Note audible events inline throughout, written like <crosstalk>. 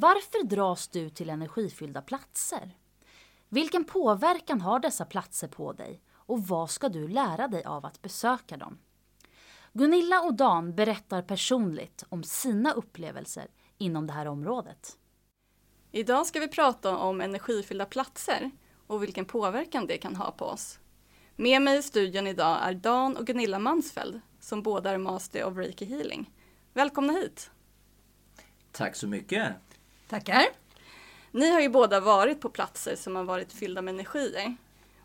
Varför dras du till energifyllda platser? Vilken påverkan har dessa platser på dig och vad ska du lära dig av att besöka dem? Gunilla och Dan berättar personligt om sina upplevelser inom det här området. Idag ska vi prata om energifyllda platser och vilken påverkan det kan ha på oss. Med mig i studion idag är Dan och Gunilla Mansfeld som båda är Master of Reiki Healing. Välkomna hit! Tack så mycket! Tackar! Ni har ju båda varit på platser som har varit fyllda med energier.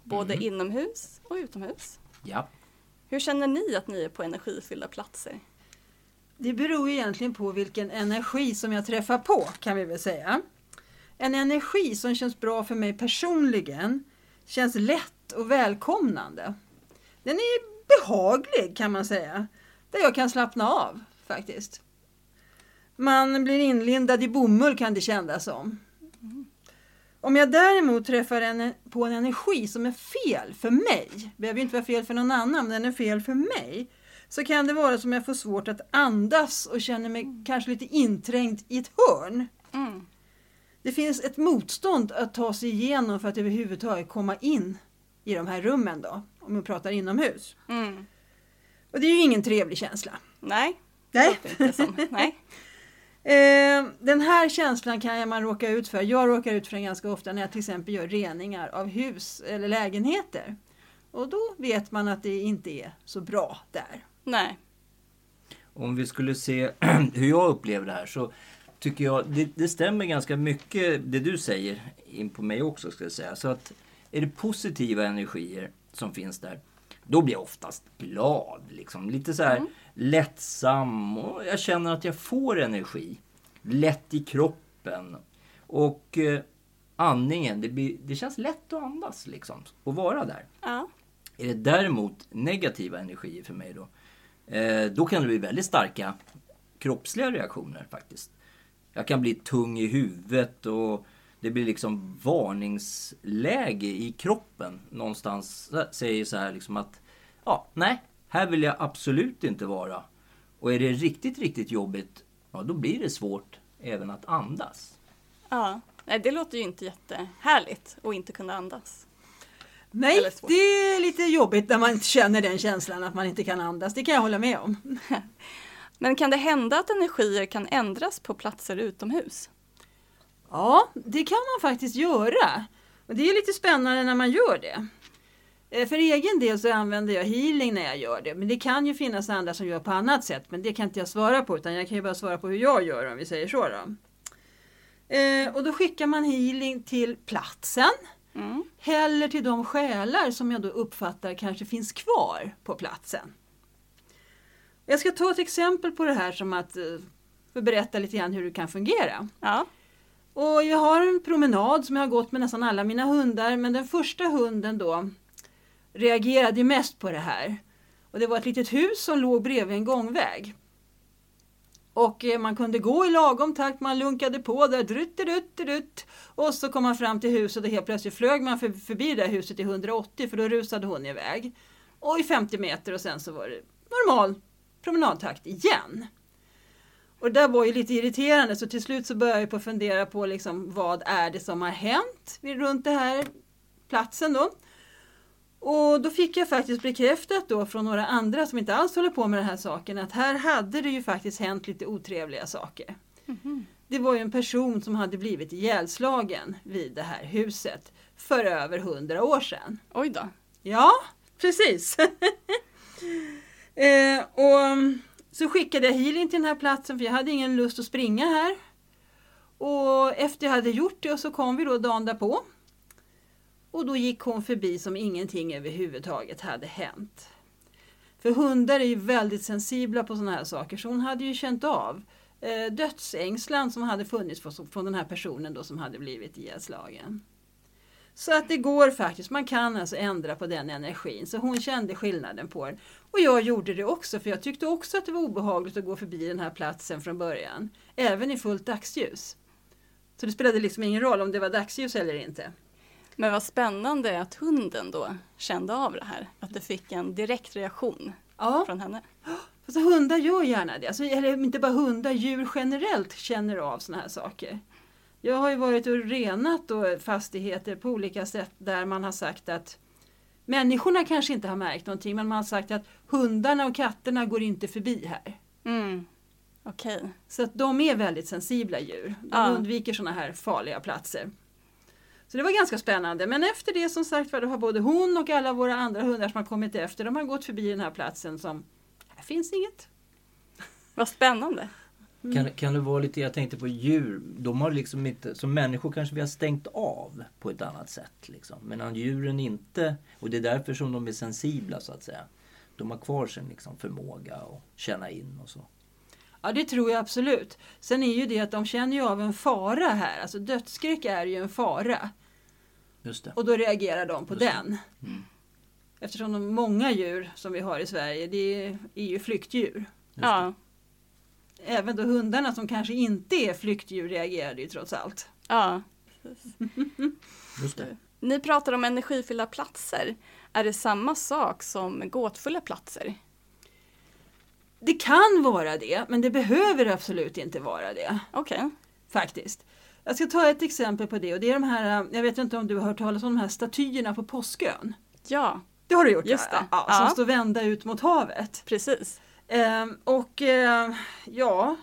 Både Mm. inomhus och utomhus. Ja, Hur känner ni att ni är på energifyllda platser? Det beror ju egentligen på vilken energi som jag träffar på kan vi väl säga. En energi som känns bra för mig personligen känns lätt och välkomnande. Den är behaglig kan man säga. Där jag kan slappna av faktiskt. Man blir inlindad i bomull kan det kännas som. Om jag däremot träffar en, på en energi som är fel för mig, behöver inte vara fel för någon annan, men den är fel för mig, så kan det vara som jag får svårt att andas och känner mig kanske lite inträngd i ett hörn. Mm. Det finns ett motstånd att ta sig igenom för att överhuvudtaget komma in i de här rummen då, om vi pratar inomhus. Mm. Och det är ju ingen trevlig känsla. Nej, Nej. som. Nej. <laughs> Eh, den här känslan kan man råka ut för. Jag råkar ut för den ganska ofta när jag till exempel gör reningar av hus eller lägenheter. Och då vet man att det inte är så bra där. Nej. Om vi skulle se <clears throat> hur jag upplever det här så tycker jag det, det stämmer ganska mycket det du säger in på mig också ska jag säga. Så att är det positiva energier som finns där då blir jag oftast glad. Liksom. Lite så här lättsam och jag känner att jag får energi. Lätt i kroppen. Och eh, andningen, det, blir, det känns lätt att andas liksom. Och vara där. Ja. Är det däremot negativa energier för mig då, eh, då kan det bli väldigt starka kroppsliga reaktioner faktiskt. Jag kan bli tung i huvudet och det blir liksom varningsläge i kroppen. Någonstans säger så här liksom att ja, nej, här vill jag absolut inte vara. Och är det riktigt, riktigt jobbigt, ja då blir det svårt även att andas. ja. Nej, det låter ju inte jättehärligt att inte kunna andas. Nej, det är lite jobbigt när man inte känner den känslan att man inte kan andas. Det kan jag hålla med om. <laughs> Men kan det hända att energier kan ändras på platser utomhus? Ja, det kan man faktiskt göra. Och det är lite spännande när man gör det. Eh, För egen del så använder jag healing när jag gör det. Men det kan ju finnas andra som gör på annat sätt. Men det kan inte jag svara på utan jag kan ju bara svara på hur jag gör om vi säger så. Då. Eh, Och då skickar man healing till platsen. Mm. Eller till de själar som jag då uppfattar kanske finns kvar på platsen. Jag ska ta ett exempel på det här som att eh, för att berätta lite grann hur det kan fungera. Ja. Och jag har en promenad som jag har gått med nästan alla mina hundar men den första hunden då reagerade mest på det här. Och det var ett litet hus som låg bredvid en gångväg. Och eh, man kunde gå i lagom takt, man lunkade på där, drutt, drutt, drutt. Och så kom man fram till huset och helt plötsligt flög man förbi det huset i 180 för då rusade hon iväg. Och i 50 meter och sen så var det normal promenadtakt igen. Och det där var ju lite irriterande så till slut så började jag på fundera på liksom, vad är det som har hänt runt den här platsen då. Och då fick jag faktiskt bekräftat då från några andra som inte alls håller på med den här saken att här hade det ju faktiskt hänt lite otrevliga saker. Det var ju en person som hade blivit ihjälslagen vid det här huset för över hundra år sedan. Oj då. Ja, precis. <laughs> eh, och mm, så skickade jag healing till den här platsen för jag hade ingen lust att springa här. Och efter jag hade gjort det så kom vi då dagen därpå. Och då gick hon förbi som ingenting överhuvudtaget hade hänt. För hundar är ju väldigt sensibla på sådana här saker så hon hade ju känt av eh, dödsängslan som hade funnits från, den här personen då som hade blivit ihjälslagen. Så att det går faktiskt, man kan alltså ändra på den energin. Så hon kände skillnaden på det. Och jag gjorde det också för jag tyckte också att det var obehagligt att gå förbi den här platsen från början. Även i fullt dagsljus. Så det spelade liksom ingen roll om det var dagsljus eller inte. Men vad spännande att hunden då kände av det här. Att det fick en direkt reaktion Ja, från henne. fast hundar gör gärna det. Alltså, eller inte bara hundar, djur generellt känner av såna här saker. Jag har ju varit och renat då fastigheter på olika sätt där man har sagt att människorna kanske inte har märkt någonting men man har sagt att hundarna och katterna går inte förbi här. Mm. Okej. Så att de är väldigt sensibla djur. De Ja. undviker sådana här farliga platser. Så det var ganska spännande. Men efter det som sagt var, då har både hon och alla våra andra hundar som har kommit efter, de har gått förbi den här platsen som, här finns inget. <laughs> Vad spännande. Kan, kan det vara lite, jag tänkte på djur, de har liksom inte, som människor kanske vi har stängt av på ett annat sätt. Liksom. Medan djuren inte, och det är därför som de är sensibla så att säga. De har kvar sin liksom, förmåga att känna in och så. Ja det tror jag absolut. Sen är ju det att de känner ju av en fara här. Alltså dödsskräck är ju en fara. Just det. Och då reagerar de på den. Eftersom de många djur som vi har i Sverige, det är, är ju flyktdjur. Ja. Även då hundarna som kanske inte är flyktdjur reagerade ju trots allt. ja. Just det. Ni pratar om energifyllda platser. Är det samma sak som gåtfulla platser? Det kan vara det, men det behöver absolut inte vara det. Okej. Faktiskt. Jag ska ta ett exempel på det och det är de här, jag vet inte om du har hört talas om de här statyerna på Påskön? Ja, Det har du gjort Just det. Ja, Ja. Som står vända ut mot havet. precis. Ehm, och eh, ja,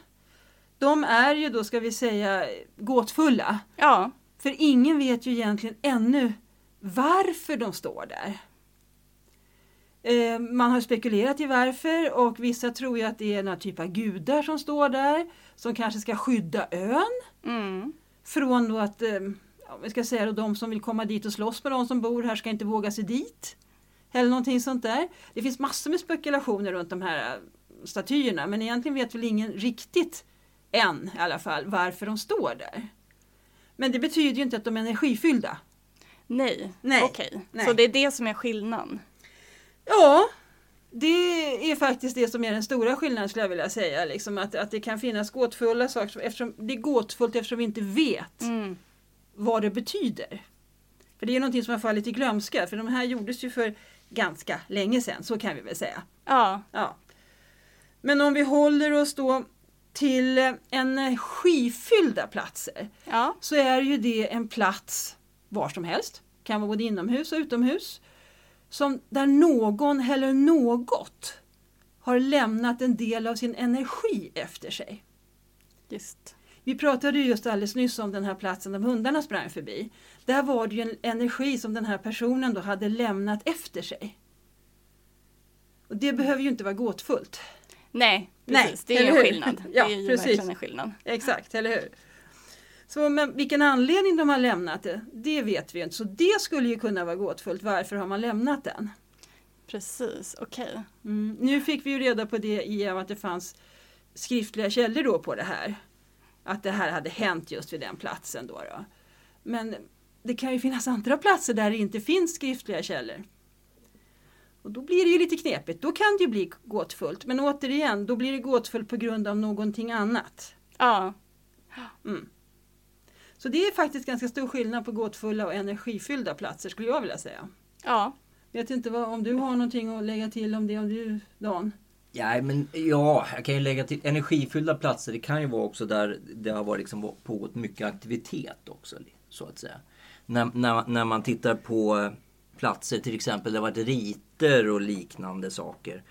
de är ju då ska vi säga gåtfulla. Ja, För ingen vet ju egentligen ännu varför de står där. Eh, Man har spekulerat i varför och vissa tror ju att det är några typ av gudar som står där som kanske ska skydda ön mm. Från då att, eh, ja, vi ska säga då, de som vill komma dit och slåss med de som bor här ska inte våga sig dit. Eller någonting sånt där. Det finns massor med spekulationer runt de här eh, statyerna men egentligen vet väl ingen riktigt än i alla fall varför de står där. Men det betyder ju inte att de är energifyllda. nej. Nej. Okej, Nej. så det är det som är skillnaden. Ja, det är faktiskt det som är den stora skillnaden skulle jag vilja säga. Liksom att, att det kan finnas gåtfulla saker, som- eftersom, det är gåtfullt eftersom vi inte vet Mm. vad det betyder. För det är någonting som har fallit i glömska, för de här gjordes ju för ganska länge sedan, så kan vi väl säga. Ja, Ja. Men om vi håller oss då till eh, energifyllda platser ja, så är ju det en plats var som helst, kan vara både inomhus och utomhus, som där någon eller något har lämnat en del av sin energi efter sig. just. Vi pratade ju just alldeles nyss om den här platsen där hundarna sprang förbi. Där var det ju en energi som den här personen då hade lämnat efter sig. Och det behöver ju inte vara gåtfullt. Nej, Nej, precis. det är en skillnad. <laughs> Ja, det är ju precis. verkligen en skillnad. Exakt, eller hur? Så men vilken anledning de har lämnat det, det vet vi inte. Så det skulle ju kunna vara gåtfullt. Varför har man lämnat den? Precis, okej. Mm. Nu fick vi ju reda på det i att det fanns skriftliga källor då på det här. Att det här hade hänt just vid den platsen då. då. Men det kan ju finnas andra platser där det inte finns skriftliga källor. Och då blir det ju lite knepigt. Då kan det ju bli gåtfullt. Men återigen, då blir det gåtfullt på grund av någonting annat. Ja, Så det är faktiskt ganska stor skillnad på gåtfulla och energifyllda platser skulle jag vilja säga. ja. Vet inte vad, om du har någonting att lägga till om det, om du Dan? Ja, men ja, jag kan ju lägga till energifyllda platser. Det kan ju vara också där det har varit liksom pågått mycket aktivitet också. Så att säga. När, när, när man tittar på platser till exempel där det har varit riter och liknande saker.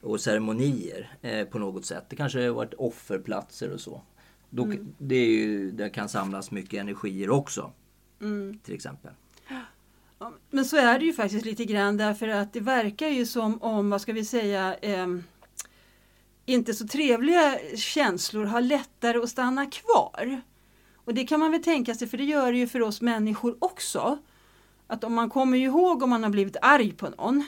Och ceremonier eh, på något sätt. Det kanske har varit offerplatser och så. Då, det, är ju, det kan samlas mycket energier också. Till exempel. Ja, men så är det ju faktiskt lite grann därför att det verkar ju som om, vad ska vi säga, ehm, inte så trevliga känslor har lättare att stanna kvar. Och det kan man väl tänka sig, för det gör det ju för oss människor också. Att om man kommer ihåg om man har blivit arg på någon,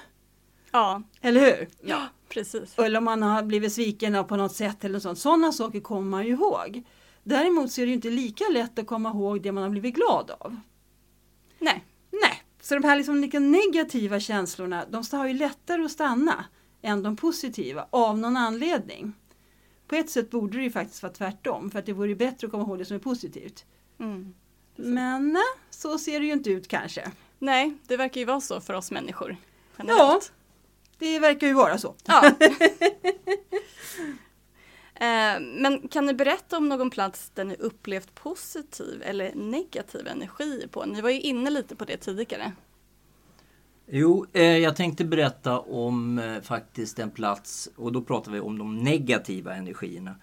Ja, eller hur? ja Precis. Eller om man har blivit sviken på något sätt eller sånt. Sådana saker kommer man ju ihåg. Däremot så är det inte lika lätt att komma ihåg det man har blivit glad av. Nej. Nej, så de här liksom negativa känslorna, de har ju lättare att stanna än de positiva av någon anledning. På ett sätt borde det ju faktiskt vara tvärtom, för att det vore bättre att komma ihåg det som är positivt. Mm. Men eh, så ser det ju inte ut kanske. Nej, det verkar ju vara så för oss människor. Ja, generellt. Det verkar ju vara så. Ja. <laughs> Eh, Men kan ni berätta om någon plats där ni upplevt positiv eller negativ energi på? Ni var ju inne lite på det tidigare. Jo, eh, jag tänkte berätta om eh, faktiskt en plats och då pratar vi om de negativa energierna.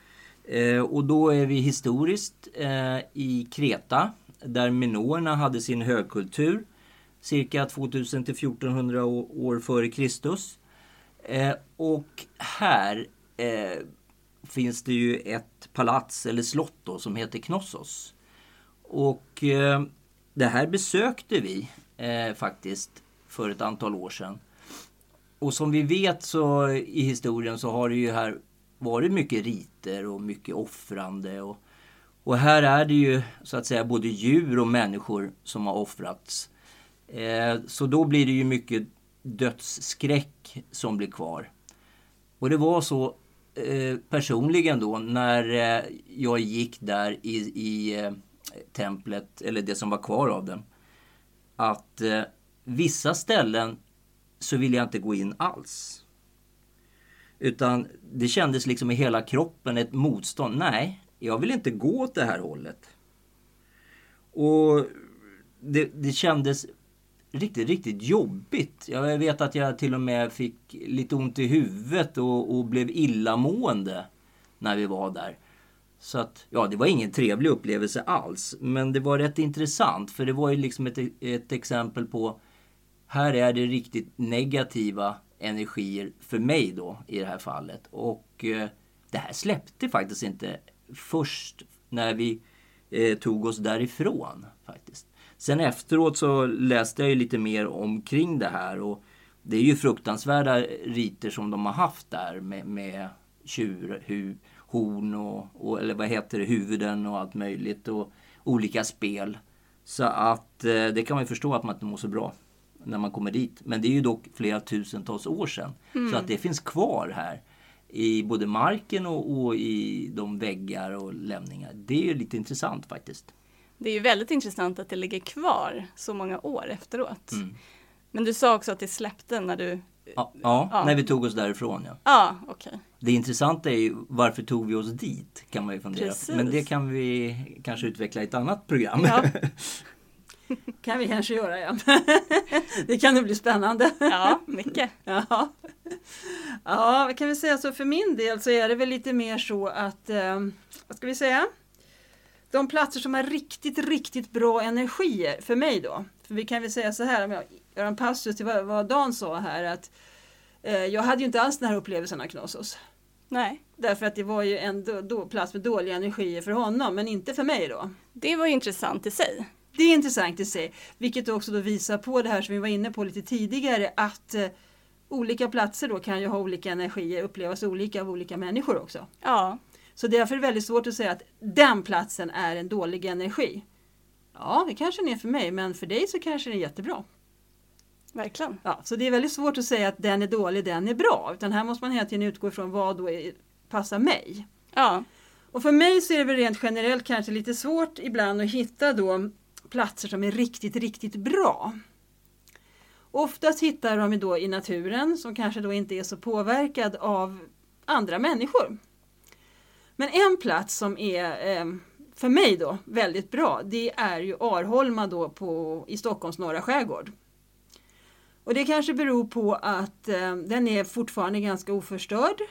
Och då är vi historiskt i Kreta där minoerna hade sin högkultur cirka 2000 till 1400 å- år före Kristus. Eh, och här eh, finns det ju ett palats eller slott då, som heter Knossos. Och eh, det här besökte vi eh, faktiskt för ett antal år sedan. Och som vi vet så i historien så har det ju här varit mycket riter och mycket offrande. Och, och här är det ju så att säga både djur och människor som har offrats. Eh, så då blir det ju mycket dödsskräck som blir kvar. Och det var så eh, personligen då när eh, jag gick där i, i eh, templet, eller det som var kvar av den. Att eh, vissa ställen så ville jag inte gå in alls. Utan det kändes liksom i hela kroppen ett motstånd. Nej, jag vill inte gå åt det här hållet. Och det, det kändes riktigt, riktigt jobbigt. Jag vet att jag till och med fick lite ont i huvudet och, och blev illamående när vi var där. Så att, ja, det var ingen trevlig upplevelse alls. Men det var rätt intressant för det var ju liksom ett, ett exempel på här är det riktigt negativa energier för mig då i det här fallet. Och eh, det här släppte faktiskt inte först när vi eh, tog oss därifrån faktiskt. Sen efteråt så läste jag ju lite mer omkring det här och det är ju fruktansvärda riter som de har haft där med, med tjur, hu, horn och, och, eller vad heter det, huvuden och allt möjligt och olika spel. Så att eh, det kan man ju förstå att man inte mår så bra när man kommer dit. Men det är ju dock flera tusentals år sedan. Så att det finns kvar här i både marken och, och i de väggar och lämningar. Det är ju lite intressant faktiskt. Det är ju väldigt intressant att det ligger kvar så många år efteråt. Mm. Men du sa också att det släppte när du... Ja, ja, Ja. när vi tog oss därifrån ja. Ja, okej. Det intressanta är ju varför tog vi oss dit? Kan man ju fundera. Precis. Men det kan vi kanske utveckla i ett annat program. Ja. <laughs> kan vi kanske göra ja. <laughs> det kan nog bli spännande. ja, mycket. <laughs> Ja. ja, kan vi säga så för min del så är det väl lite mer så att, eh, vad ska vi säga? De platser som har riktigt, riktigt bra energier för mig då. För vi kan väl säga så här, om jag gör en passus till vad, vad Dan sa här att eh, jag hade ju inte alls den här upplevelsen av Knossos. Nej, Därför att det var ju en då, då, plats med dåliga energier för honom, men inte för mig då. det var ju intressant i sig. Det är intressant i sig, vilket också då visar på det här som vi var inne på lite tidigare, att eh, olika platser då kan ju ha olika energier, upplevas olika av olika människor också. Ja, Så därför är det väldigt svårt att säga att den platsen är en dålig energi. Ja, det kanske den är för mig, men för dig så kanske den är jättebra. verkligen. Ja, så det är väldigt svårt att säga att den är dålig, den är bra, utan här måste man hela tiden utgå ifrån vad då är, passar mig. Ja, Och för mig så är det väl rent generellt kanske lite svårt ibland att hitta då platser som är riktigt, riktigt bra. Oftast hittar de då i naturen som kanske då inte är så påverkad av andra människor. Men en plats som är eh, för mig då väldigt bra, det är ju Arholma då på, i Stockholms norra skärgård. Och det kanske beror på att eh, den är fortfarande ganska oförstörd.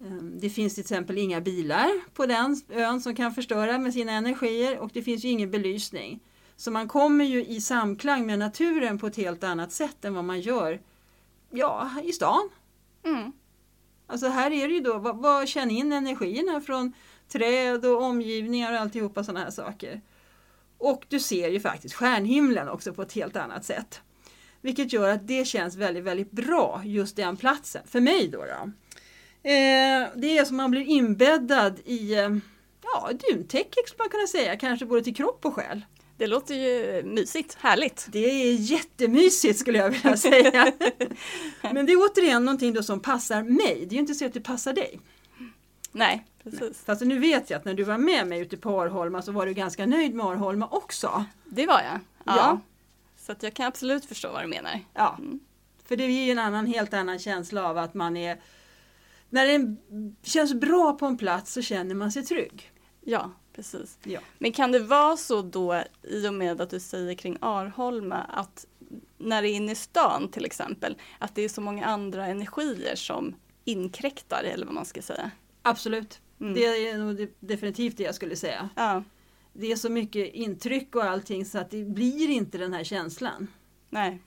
Eh, Det finns till exempel inga bilar på den ön som kan förstöra med sina energier och det finns ju ingen belysning. Så man kommer ju i samklang med naturen på ett helt annat sätt än vad man gör ja, i stan. mm. Alltså här är det ju då, vad, vad känn in energierna från träd och omgivningar och alltihopa sådana här saker. Och du ser ju faktiskt stjärnhimlen också på ett helt annat sätt. Vilket gör att det känns väldigt, väldigt bra, just den platsen. För mig då. då. Eh, det är som man blir inbäddad i eh, ja, duntäcke skulle man kunna säga, kanske både till kropp och själ. Det låter ju mysigt, härligt. Det är jättemysigt skulle jag vilja säga. <laughs> Men det är återigen någonting då som passar mig. Det är ju inte så att det passar dig. Nej, precis. Fast nu vet jag att när du var med mig ute på Arholma så var du ganska nöjd med Arholma också. Det var jag. Ja. Ja. Så att jag kan absolut förstå vad du menar. Ja, Mm. för det ger ju en annan, helt annan känsla av att man är när det känns bra på en plats så känner man sig trygg. Ja, precis. Ja. Men kan det vara så då, i och med att du säger kring Arholma, att när det är inne i stan till exempel, att det är så många andra energier som inkräktar, eller vad man ska säga? Absolut. Mm. Det är nog de- definitivt det jag skulle säga. Ja, Det är så mycket intryck och allting så att det blir inte den här känslan. nej.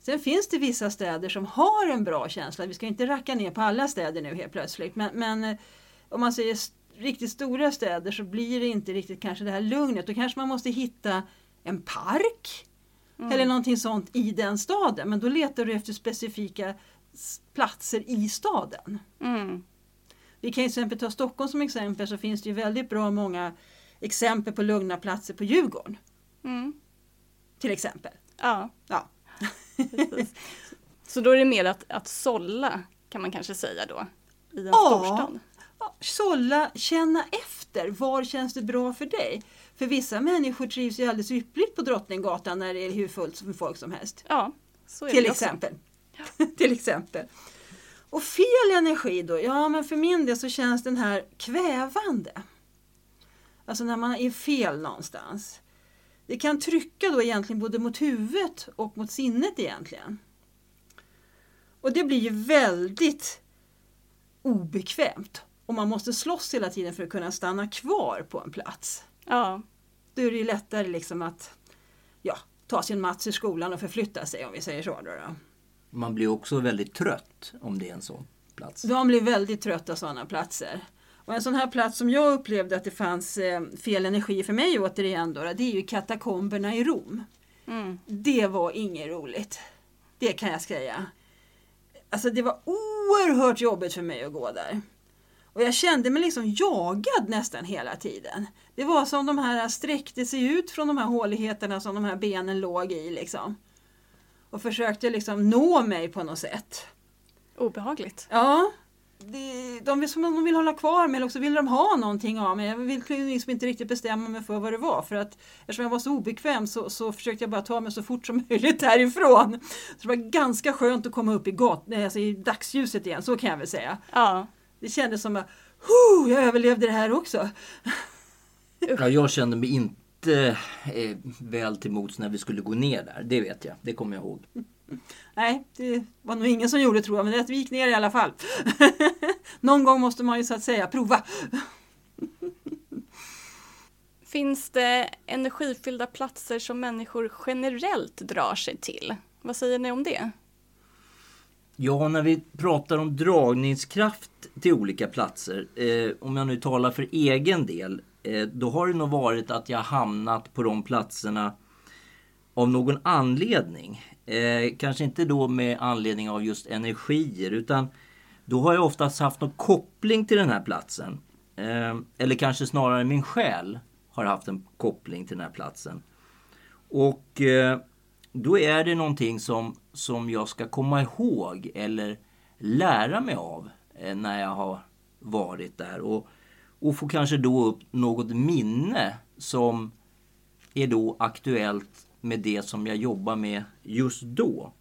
Sen finns det vissa städer som har en bra känsla. Vi ska inte racka ner på alla städer nu helt plötsligt. Men, men eh, om man säger riktigt stora städer så blir det inte riktigt kanske det här lugnet. Då kanske man måste hitta en park Mm. eller någonting sånt i den staden. Men då letar du efter specifika platser i staden. Mm. Vi kan till exempel ta Stockholm som exempel så finns det ju väldigt bra många exempel på lugna platser på Djurgården. Mm. Till exempel. Ja, Ja. Så då är det mer att, att sålla, kan man kanske säga då, i en Ja. storstad? Ja, Sålla, känna efter. Var känns det bra för dig? För vissa människor trivs ju alldeles ypperligt på Drottninggatan när det är hur fullt med folk som helst. Ja, så är Till det exempel. <laughs> Till exempel. Och fel energi då? Ja, men för min del så känns den här kvävande. Alltså när man är fel någonstans. Det kan trycka då egentligen både mot huvudet och mot sinnet egentligen. Och det blir ju väldigt obekvämt. Och man måste slåss hela tiden för att kunna stanna kvar på en plats. Ja, Då är det ju lättare liksom att ja, ta sin mats ur skolan och förflytta sig om vi säger så. Då, då. Man blir också väldigt trött om det är en sån plats. De blir väldigt trötta av sådana platser. Och en sån här plats som jag upplevde att det fanns eh, fel energi för mig återigen då, det är ju katakomberna i Rom. mm. Det var inget roligt. Det kan jag säga. Alltså det var oerhört jobbigt för mig att gå där. Och jag kände mig liksom jagad nästan hela tiden. Det var som de här sträckte sig ut från de här håligheterna som de här benen låg i liksom. Och försökte liksom nå mig på något sätt. obehagligt. Ja, det, de vill som om de vill hålla kvar mig eller också vill de ha någonting av mig. Jag vill liksom inte riktigt bestämma mig för vad det var. För att eftersom jag var så obekväm så, så försökte jag bara ta mig så fort som <laughs> möjligt därifrån. Så det var ganska skönt att komma upp i, gat, alltså i dagsljuset igen, så kan jag väl säga. Ja, Det kändes som att "Huh, jag överlevde det här också. Ja, jag kände mig inte eh, väl till mots när vi skulle gå ner där. Det vet jag. Det kommer jag ihåg. Nej, det var nog ingen som gjorde tror jag, men det vi gick ner i alla fall. <laughs> Någon gång måste man ju så att säga prova. <laughs> Finns det energifyllda platser som människor generellt drar sig till? Vad säger ni om det? Ja, när vi pratar om dragningskraft till olika platser, eh, om jag nu talar för egen del, eh, då har det nog varit att jag hamnat på de platserna av någon anledning. Eh, kanske inte då med anledning av just energier, utan då har jag oftast haft någon koppling till den här platsen. Eh, eller kanske snarare min själ har haft en koppling till den här platsen. Och eh, då är det någonting som, som jag ska komma ihåg eller lära mig av eh, när jag har varit där. Och, och få kanske då upp något minne som är då aktuellt med det som jag jobbar med just då.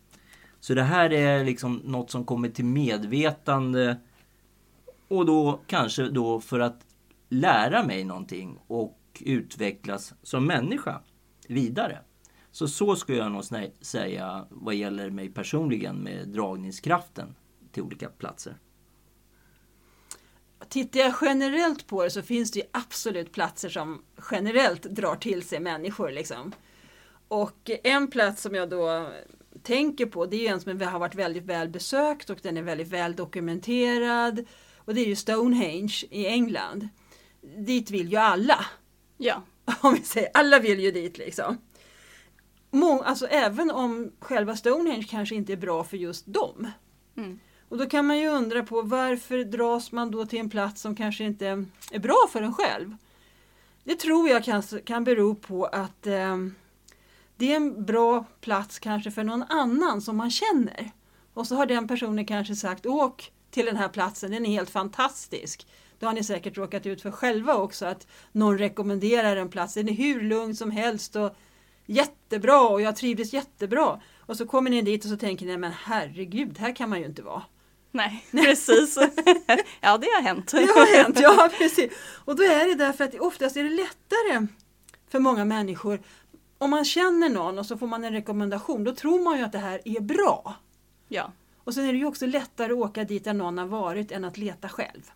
Så det här är liksom något som kommer till medvetande och då kanske då för att lära mig någonting och utvecklas som människa vidare. Så så skulle jag nog säga vad gäller mig personligen med dragningskraften till olika platser. Tittar jag generellt på det så finns det ju absolut platser som generellt drar till sig människor. Liksom. Och en plats som jag då tänker på det är ju en som har varit väldigt väl besökt och den är väldigt väl dokumenterad. Och det är ju Stonehenge i England. Dit vill ju alla. Ja, <laughs> Om vi säger, alla vill ju dit liksom. Må, alltså även om själva Stonehenge kanske inte är bra för just dem. Mm. Och då kan man ju undra på varför dras man då till en plats som kanske inte är bra för en själv? Det tror jag kan, kan bero på att eh, det är en bra plats kanske för någon annan som man känner. Och så har den personen kanske sagt åk till den här platsen, den är helt fantastisk. Då har ni säkert råkat ut för själva också att någon rekommenderar en plats. Den är hur lugn som helst och jättebra och jag trivdes jättebra. Och så kommer ni dit och så tänker ni, men herregud, här kan man ju inte vara. Nej, <laughs> precis. <laughs> ja, det har hänt. Det har hänt, ja precis. Och då är det därför att oftast är det lättare för många människor om man känner någon och så får man en rekommendation, då tror man ju att det här är bra. Ja, Och sen är det ju också lättare att åka dit där någon har varit än att leta själv.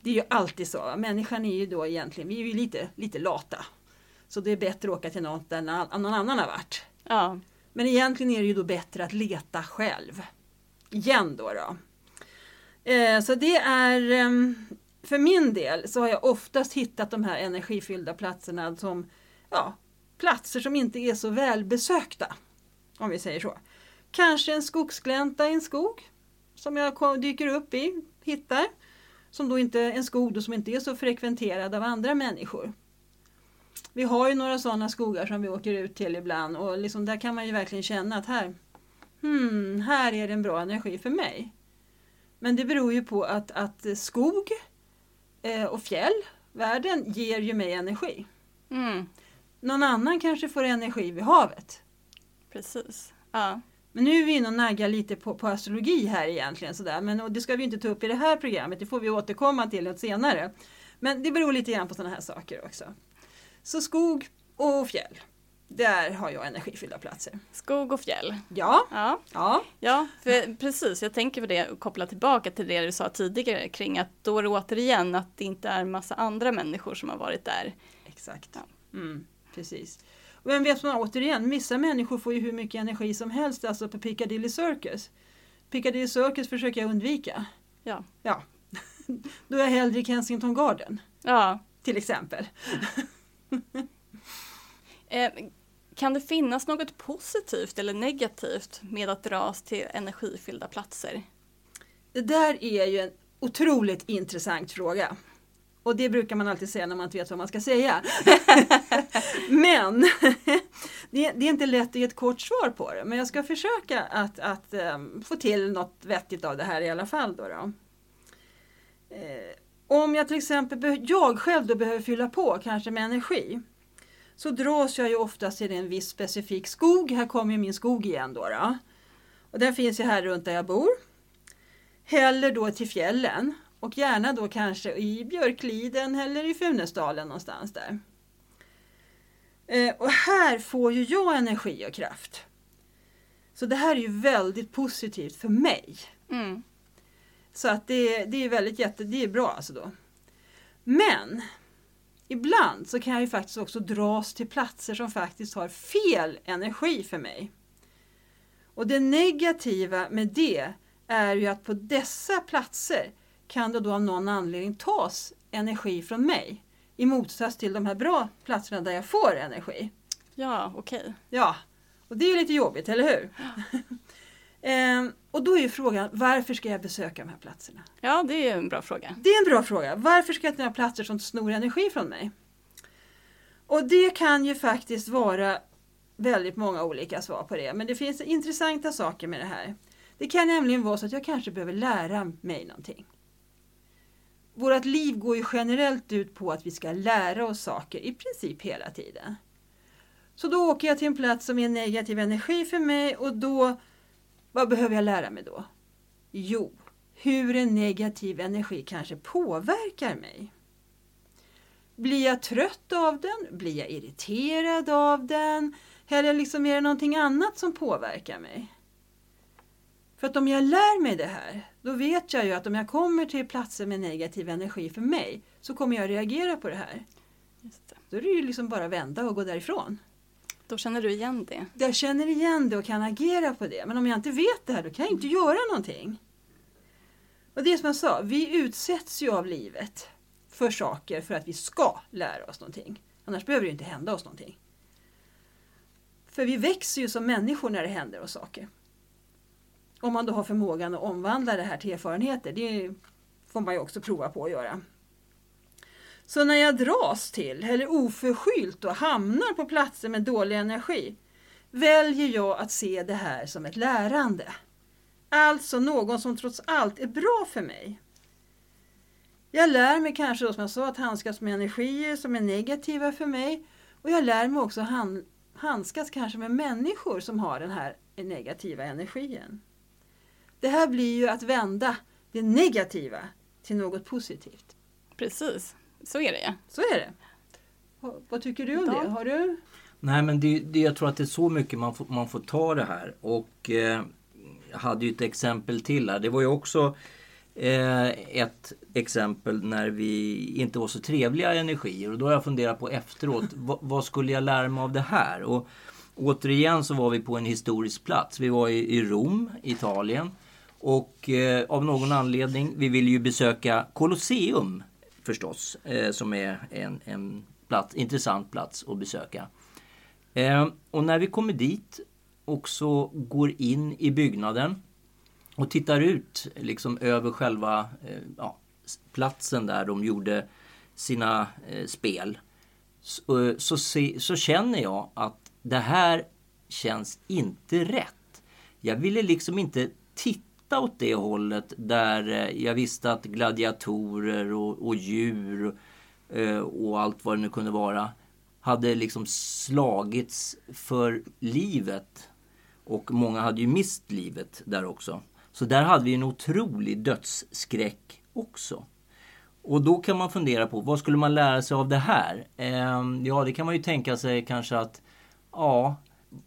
Det är ju alltid så. Människan är ju då egentligen, vi är ju lite, lite lata. Så det är bättre att åka till något där någon annan har varit. ja, Men egentligen är det ju då bättre att leta själv. Igen då. då. Eh, så det är, ehm, för min del så har jag oftast hittat de här energifyllda platserna som ja, platser som inte är så välbesökta. Om vi säger så. Kanske en skogsglänta i en skog som jag dyker upp i, hittar. Som då inte, en skog då som inte är så frekventerad av andra människor. Vi har ju några sådana skogar som vi åker ut till ibland och liksom där kan man ju verkligen känna att här, hmm, här är det en bra energi för mig. Men det beror ju på att, att skog eh, och fjäll, världen, ger ju mig energi. mm, Någon annan kanske får energi vid havet. precis. Ja, Men nu är vi inne och naggar lite på, på astrologi här egentligen. Sådär. Men, och det ska vi inte ta upp i det här programmet, det får vi återkomma till något senare. Men det beror lite grann på sådana här saker också. Så skog och fjäll, där har jag energifyllda platser. skog och fjäll. Ja, Ja, ja, ja precis. Jag tänker på det och koppla tillbaka till det du sa tidigare kring att då är det återigen att det inte är massa andra människor som har varit där. exakt. Ja. Mm, precis. Och vem vet man återigen, vissa människor får ju hur mycket energi som helst alltså på Piccadilly Circus. Piccadilly Circus försöker jag undvika. Ja. Ja, <laughs> då är jag hellre i Kensington Garden Ja, till exempel. <laughs> Eh, kan det finnas något positivt eller negativt med att dras till energifyllda platser? Det där är ju en otroligt intressant fråga. Och det brukar man alltid säga när man inte vet vad man ska säga. <laughs> Men <laughs> det är, inte lätt att ge ett kort svar på det. Men jag ska försöka att, att eh, få till något vettigt av det här i alla fall. Då då. Eh, om jag till exempel, jag själv då behöver fylla på kanske med energi. Så dras jag ju oftast till en viss specifik skog. Här kommer ju min skog igen då. då. Och den finns ju här runt där jag bor. Eller då till fjällen och gärna då kanske i Björkliden eller i Funäsdalen någonstans där. Eh, och här får ju jag energi och kraft. Så det här är ju väldigt positivt för mig. Mm. Så att det, det är väldigt jätte, det är bra alltså då. Men ibland så kan jag ju faktiskt också dras till platser som faktiskt har fel energi för mig. Och det negativa med det är ju att på dessa platser kan det då av någon anledning tas energi från mig. I motsats till de här bra platserna där jag får energi. Ja, okej. Ja, och det är ju lite jobbigt, eller hur? <gasps> <laughs> ehm, och då är ju frågan, varför ska jag besöka de här platserna? Ja, det är en bra fråga. Det är en bra fråga. Varför ska jag till några platser som snor energi från mig? Och det kan ju faktiskt vara väldigt många olika svar på det. Men det finns intressanta saker med det här. Det kan nämligen vara så att jag kanske behöver lära mig någonting. Vårt liv går ju generellt ut på att vi ska lära oss saker i princip hela tiden. Så då åker jag till en plats som är negativ energi för mig och då, vad behöver jag lära mig då? Jo, hur en negativ energi kanske påverkar mig. Blir jag trött av den? Blir jag irriterad av den? Eller liksom är det någonting annat som påverkar mig? För att om jag lär mig det här, då vet jag ju att om jag kommer till platser med negativ energi för mig, så kommer jag reagera på det här. Just det. Då är det ju liksom bara vända och gå därifrån. Då känner du igen det. Jag känner igen det och kan agera på det. Men om jag inte vet det här, då kan jag inte göra någonting. Och det är som jag sa, vi utsätts ju av livet för saker för att vi ska lära oss någonting. Annars behöver det inte hända oss någonting. För vi växer ju som människor när det händer oss saker. Om man då har förmågan att omvandla det här till erfarenheter. Det får man ju också prova på att göra. Så när jag dras till, eller oförskyllt då hamnar på platser med dålig energi, väljer jag att se det här som ett lärande. Alltså någon som trots allt är bra för mig. Jag lär mig kanske då som jag sa att handskas med energier som är negativa för mig och jag lär mig också handskas kanske med människor som har den här negativa energin. Det här blir ju att vända det negativa till något positivt. Precis, så är det ja. Så är det. Vad tycker du om det? Har du? Nej men det, det, jag tror att det är så mycket man får, man får ta det här. Och eh, jag hade ju ett exempel till här. Det var ju också eh, ett exempel när vi inte var så trevliga energier. Och då har jag funderat på efteråt, <laughs> vad, vad, skulle jag lära mig av det här? Och återigen så var vi på en historisk plats. Vi var i, i Rom, Italien. Och eh, av någon anledning, vi ville ju besöka Colosseum förstås. Eh, som är en, en plats, intressant plats att besöka. Eh, och när vi kommer dit och så går in i byggnaden och tittar ut liksom över själva eh, ja, platsen där de gjorde sina eh, spel. Så, eh, så, se, så, känner jag att det här känns inte rätt. Jag ville liksom inte titta åt det hållet där eh, jag visste att gladiatorer och, och djur eh, och allt vad det nu kunde vara hade liksom slagits för livet. Och många hade ju mist livet där också. Så där hade vi en otrolig dödsskräck också. Och då kan man fundera på vad skulle man lära sig av det här? Ehm, ja, det kan man ju tänka sig kanske att ja,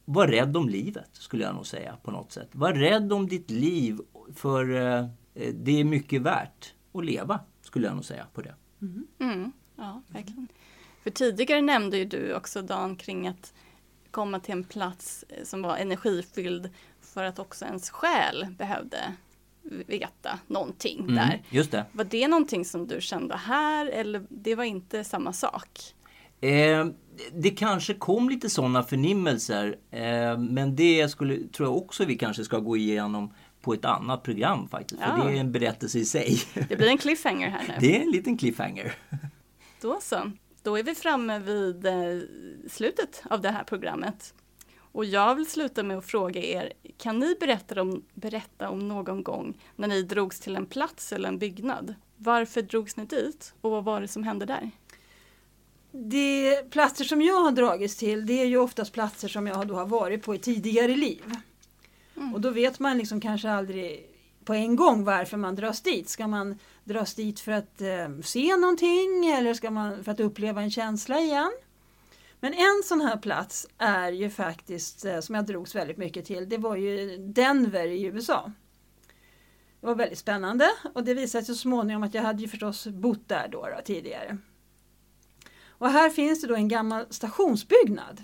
var rädd om livet skulle jag nog säga på något sätt. Var rädd om ditt liv för eh, det är mycket värt att leva skulle jag nog säga på det. Mm. Mm, ja, verkligen. För tidigare nämnde ju du också Dan kring att komma till en plats eh, som var energifylld för att också ens själ behövde veta någonting mm, där. Just det. Var det någonting som du kände här eller det var inte samma sak? Eh, det kanske kom lite sådana förnimmelser eh, men det skulle, tror jag också vi kanske ska gå igenom på ett annat program faktiskt. Ja. För det är en berättelse i sig. Det blir en cliffhanger här nu. <laughs> Det är en liten cliffhanger. Då så. Då är vi framme vid eh, slutet av det här programmet. Och jag vill sluta med att fråga er, kan ni berätta om, berätta om någon gång när ni drogs till en plats eller en byggnad? Varför drogs ni dit och vad var det som hände där? De platser som jag har dragits till det är ju oftast platser som jag då har varit på i tidigare liv. Mm. Och då vet man liksom kanske aldrig på en gång varför man dras dit. Ska man dras dit för att eh, se någonting eller ska man för att uppleva en känsla igen? Men en sån här plats är ju faktiskt, eh, som jag drogs väldigt mycket till, det var ju Denver i USA. Det var väldigt spännande och det visade sig så småningom att jag hade ju förstås bott där då, då tidigare. Och här finns det då en gammal stationsbyggnad.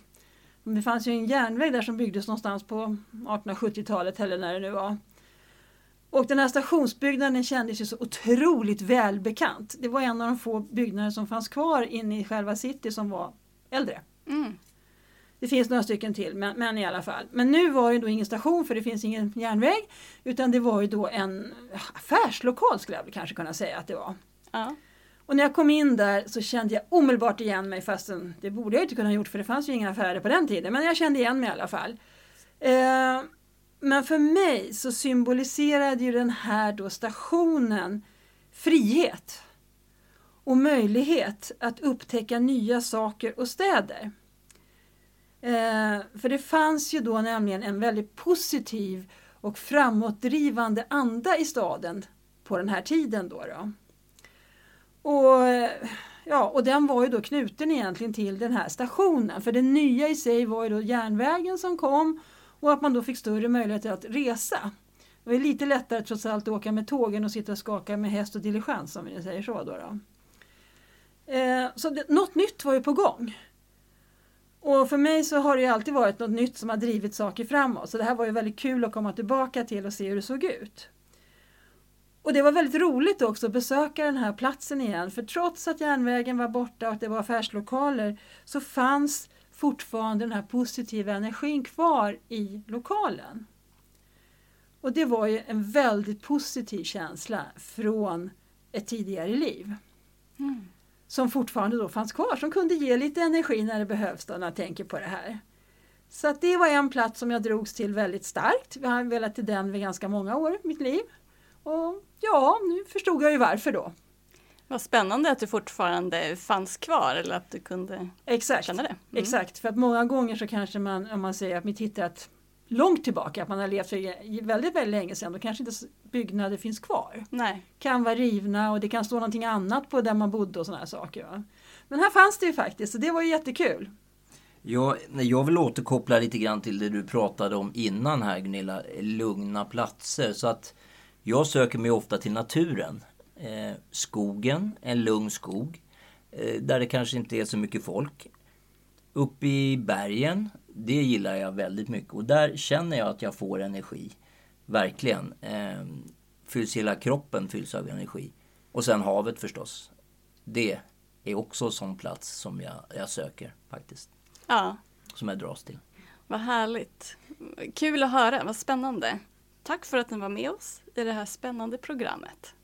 Det fanns ju en järnväg där som byggdes någonstans på 1870-talet eller när det nu var. Och den här stationsbyggnaden kändes ju så otroligt välbekant. Det var en av de få byggnader som fanns kvar inne i själva city som var äldre. Mm. Det finns några stycken till men, men, i alla fall. Men nu var det då ingen station för det finns ingen järnväg. Utan det var ju då en affärslokal skulle jag kanske kunna säga att det var. Ja. Och när jag kom in där så kände jag omedelbart igen mig fastän det borde jag inte kunna ha gjort för det fanns ju inga affärer på den tiden. Men jag kände igen mig i alla fall. Eh, men för mig så symboliserade ju den här då stationen frihet och möjlighet att upptäcka nya saker och städer. Eh, för det fanns ju då nämligen en väldigt positiv och framåtdrivande anda i staden på den här tiden. Då, då. Och, ja, och den var ju då knuten egentligen till den här stationen. För det nya i sig var ju då järnvägen som kom och att man då fick större möjligheter att resa. Det var lite lättare trots allt att åka med tågen och sitta och skaka med häst och diligens om vi säger så. Då, då. Eh, så det, något nytt var ju på gång. Och för mig så har det alltid varit något nytt som har drivit saker framåt. Så det här var ju väldigt kul att komma tillbaka till och se hur det såg ut. Och det var väldigt roligt också att besöka den här platsen igen. För trots att järnvägen var borta och att det var affärslokaler så fanns fortfarande den här positiva energin kvar i lokalen. Och det var ju en väldigt positiv känsla från ett tidigare liv. Mm. Som fortfarande då fanns kvar, som kunde ge lite energi när det behövs då, när jag tänker på det här. Så att det var en plats som jag drogs till väldigt starkt. Vi har velat till den vid ganska många år i mitt liv. Och ja, nu förstod jag ju varför då. Vad spännande att du fortfarande fanns kvar eller att du kunde Exakt. känna det. Mm. Exakt, för att många gånger så kanske man, om man säger att mitt hittat långt tillbaka, att man har levt väldigt, väldigt länge sedan, då kanske inte byggnader finns kvar. Nej. Kan vara rivna och det kan stå någonting annat på där man bodde och sådana här saker. Va? Men här fanns det ju faktiskt, så det var ju jättekul. Jag, jag vill återkoppla lite grann till det du pratade om innan här Gunilla, lugna platser. Så att jag söker mig ofta till naturen. Eh, skogen, en lugn skog. Eh, där det kanske inte är så mycket folk. Uppe i bergen, det gillar jag väldigt mycket. Och där känner jag att jag får energi. Verkligen. Eh, fylls hela kroppen fylls av energi. Och sen havet förstås. Det är också en sån plats som jag, jag söker faktiskt. Ja, Som jag dras till. vad härligt. Kul att höra, vad spännande. Tack för att ni var med oss i det här spännande programmet.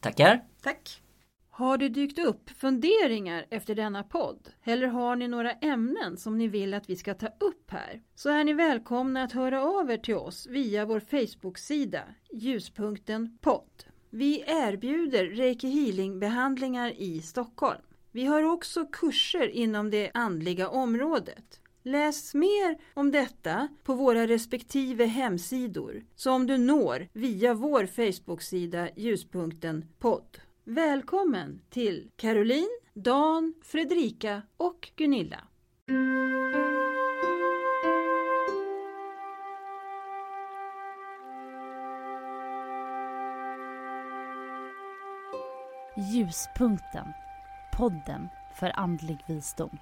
Tackar! Tack! Har det dykt upp funderingar efter denna podd? Eller har ni några ämnen som ni vill att vi ska ta upp här? Så är ni välkomna att höra av er till oss via vår Facebook-sida Ljuspunkten podd. Vi erbjuder Reiki Healing-behandlingar i Stockholm. Vi har också kurser inom det andliga området. Läs mer om detta på våra respektive hemsidor som du når via vår Facebook-sida Ljuspunkten podd. Välkommen till Caroline, Dan, Fredrika och Gunilla. Ljuspunkten. Podden för andlig visdom.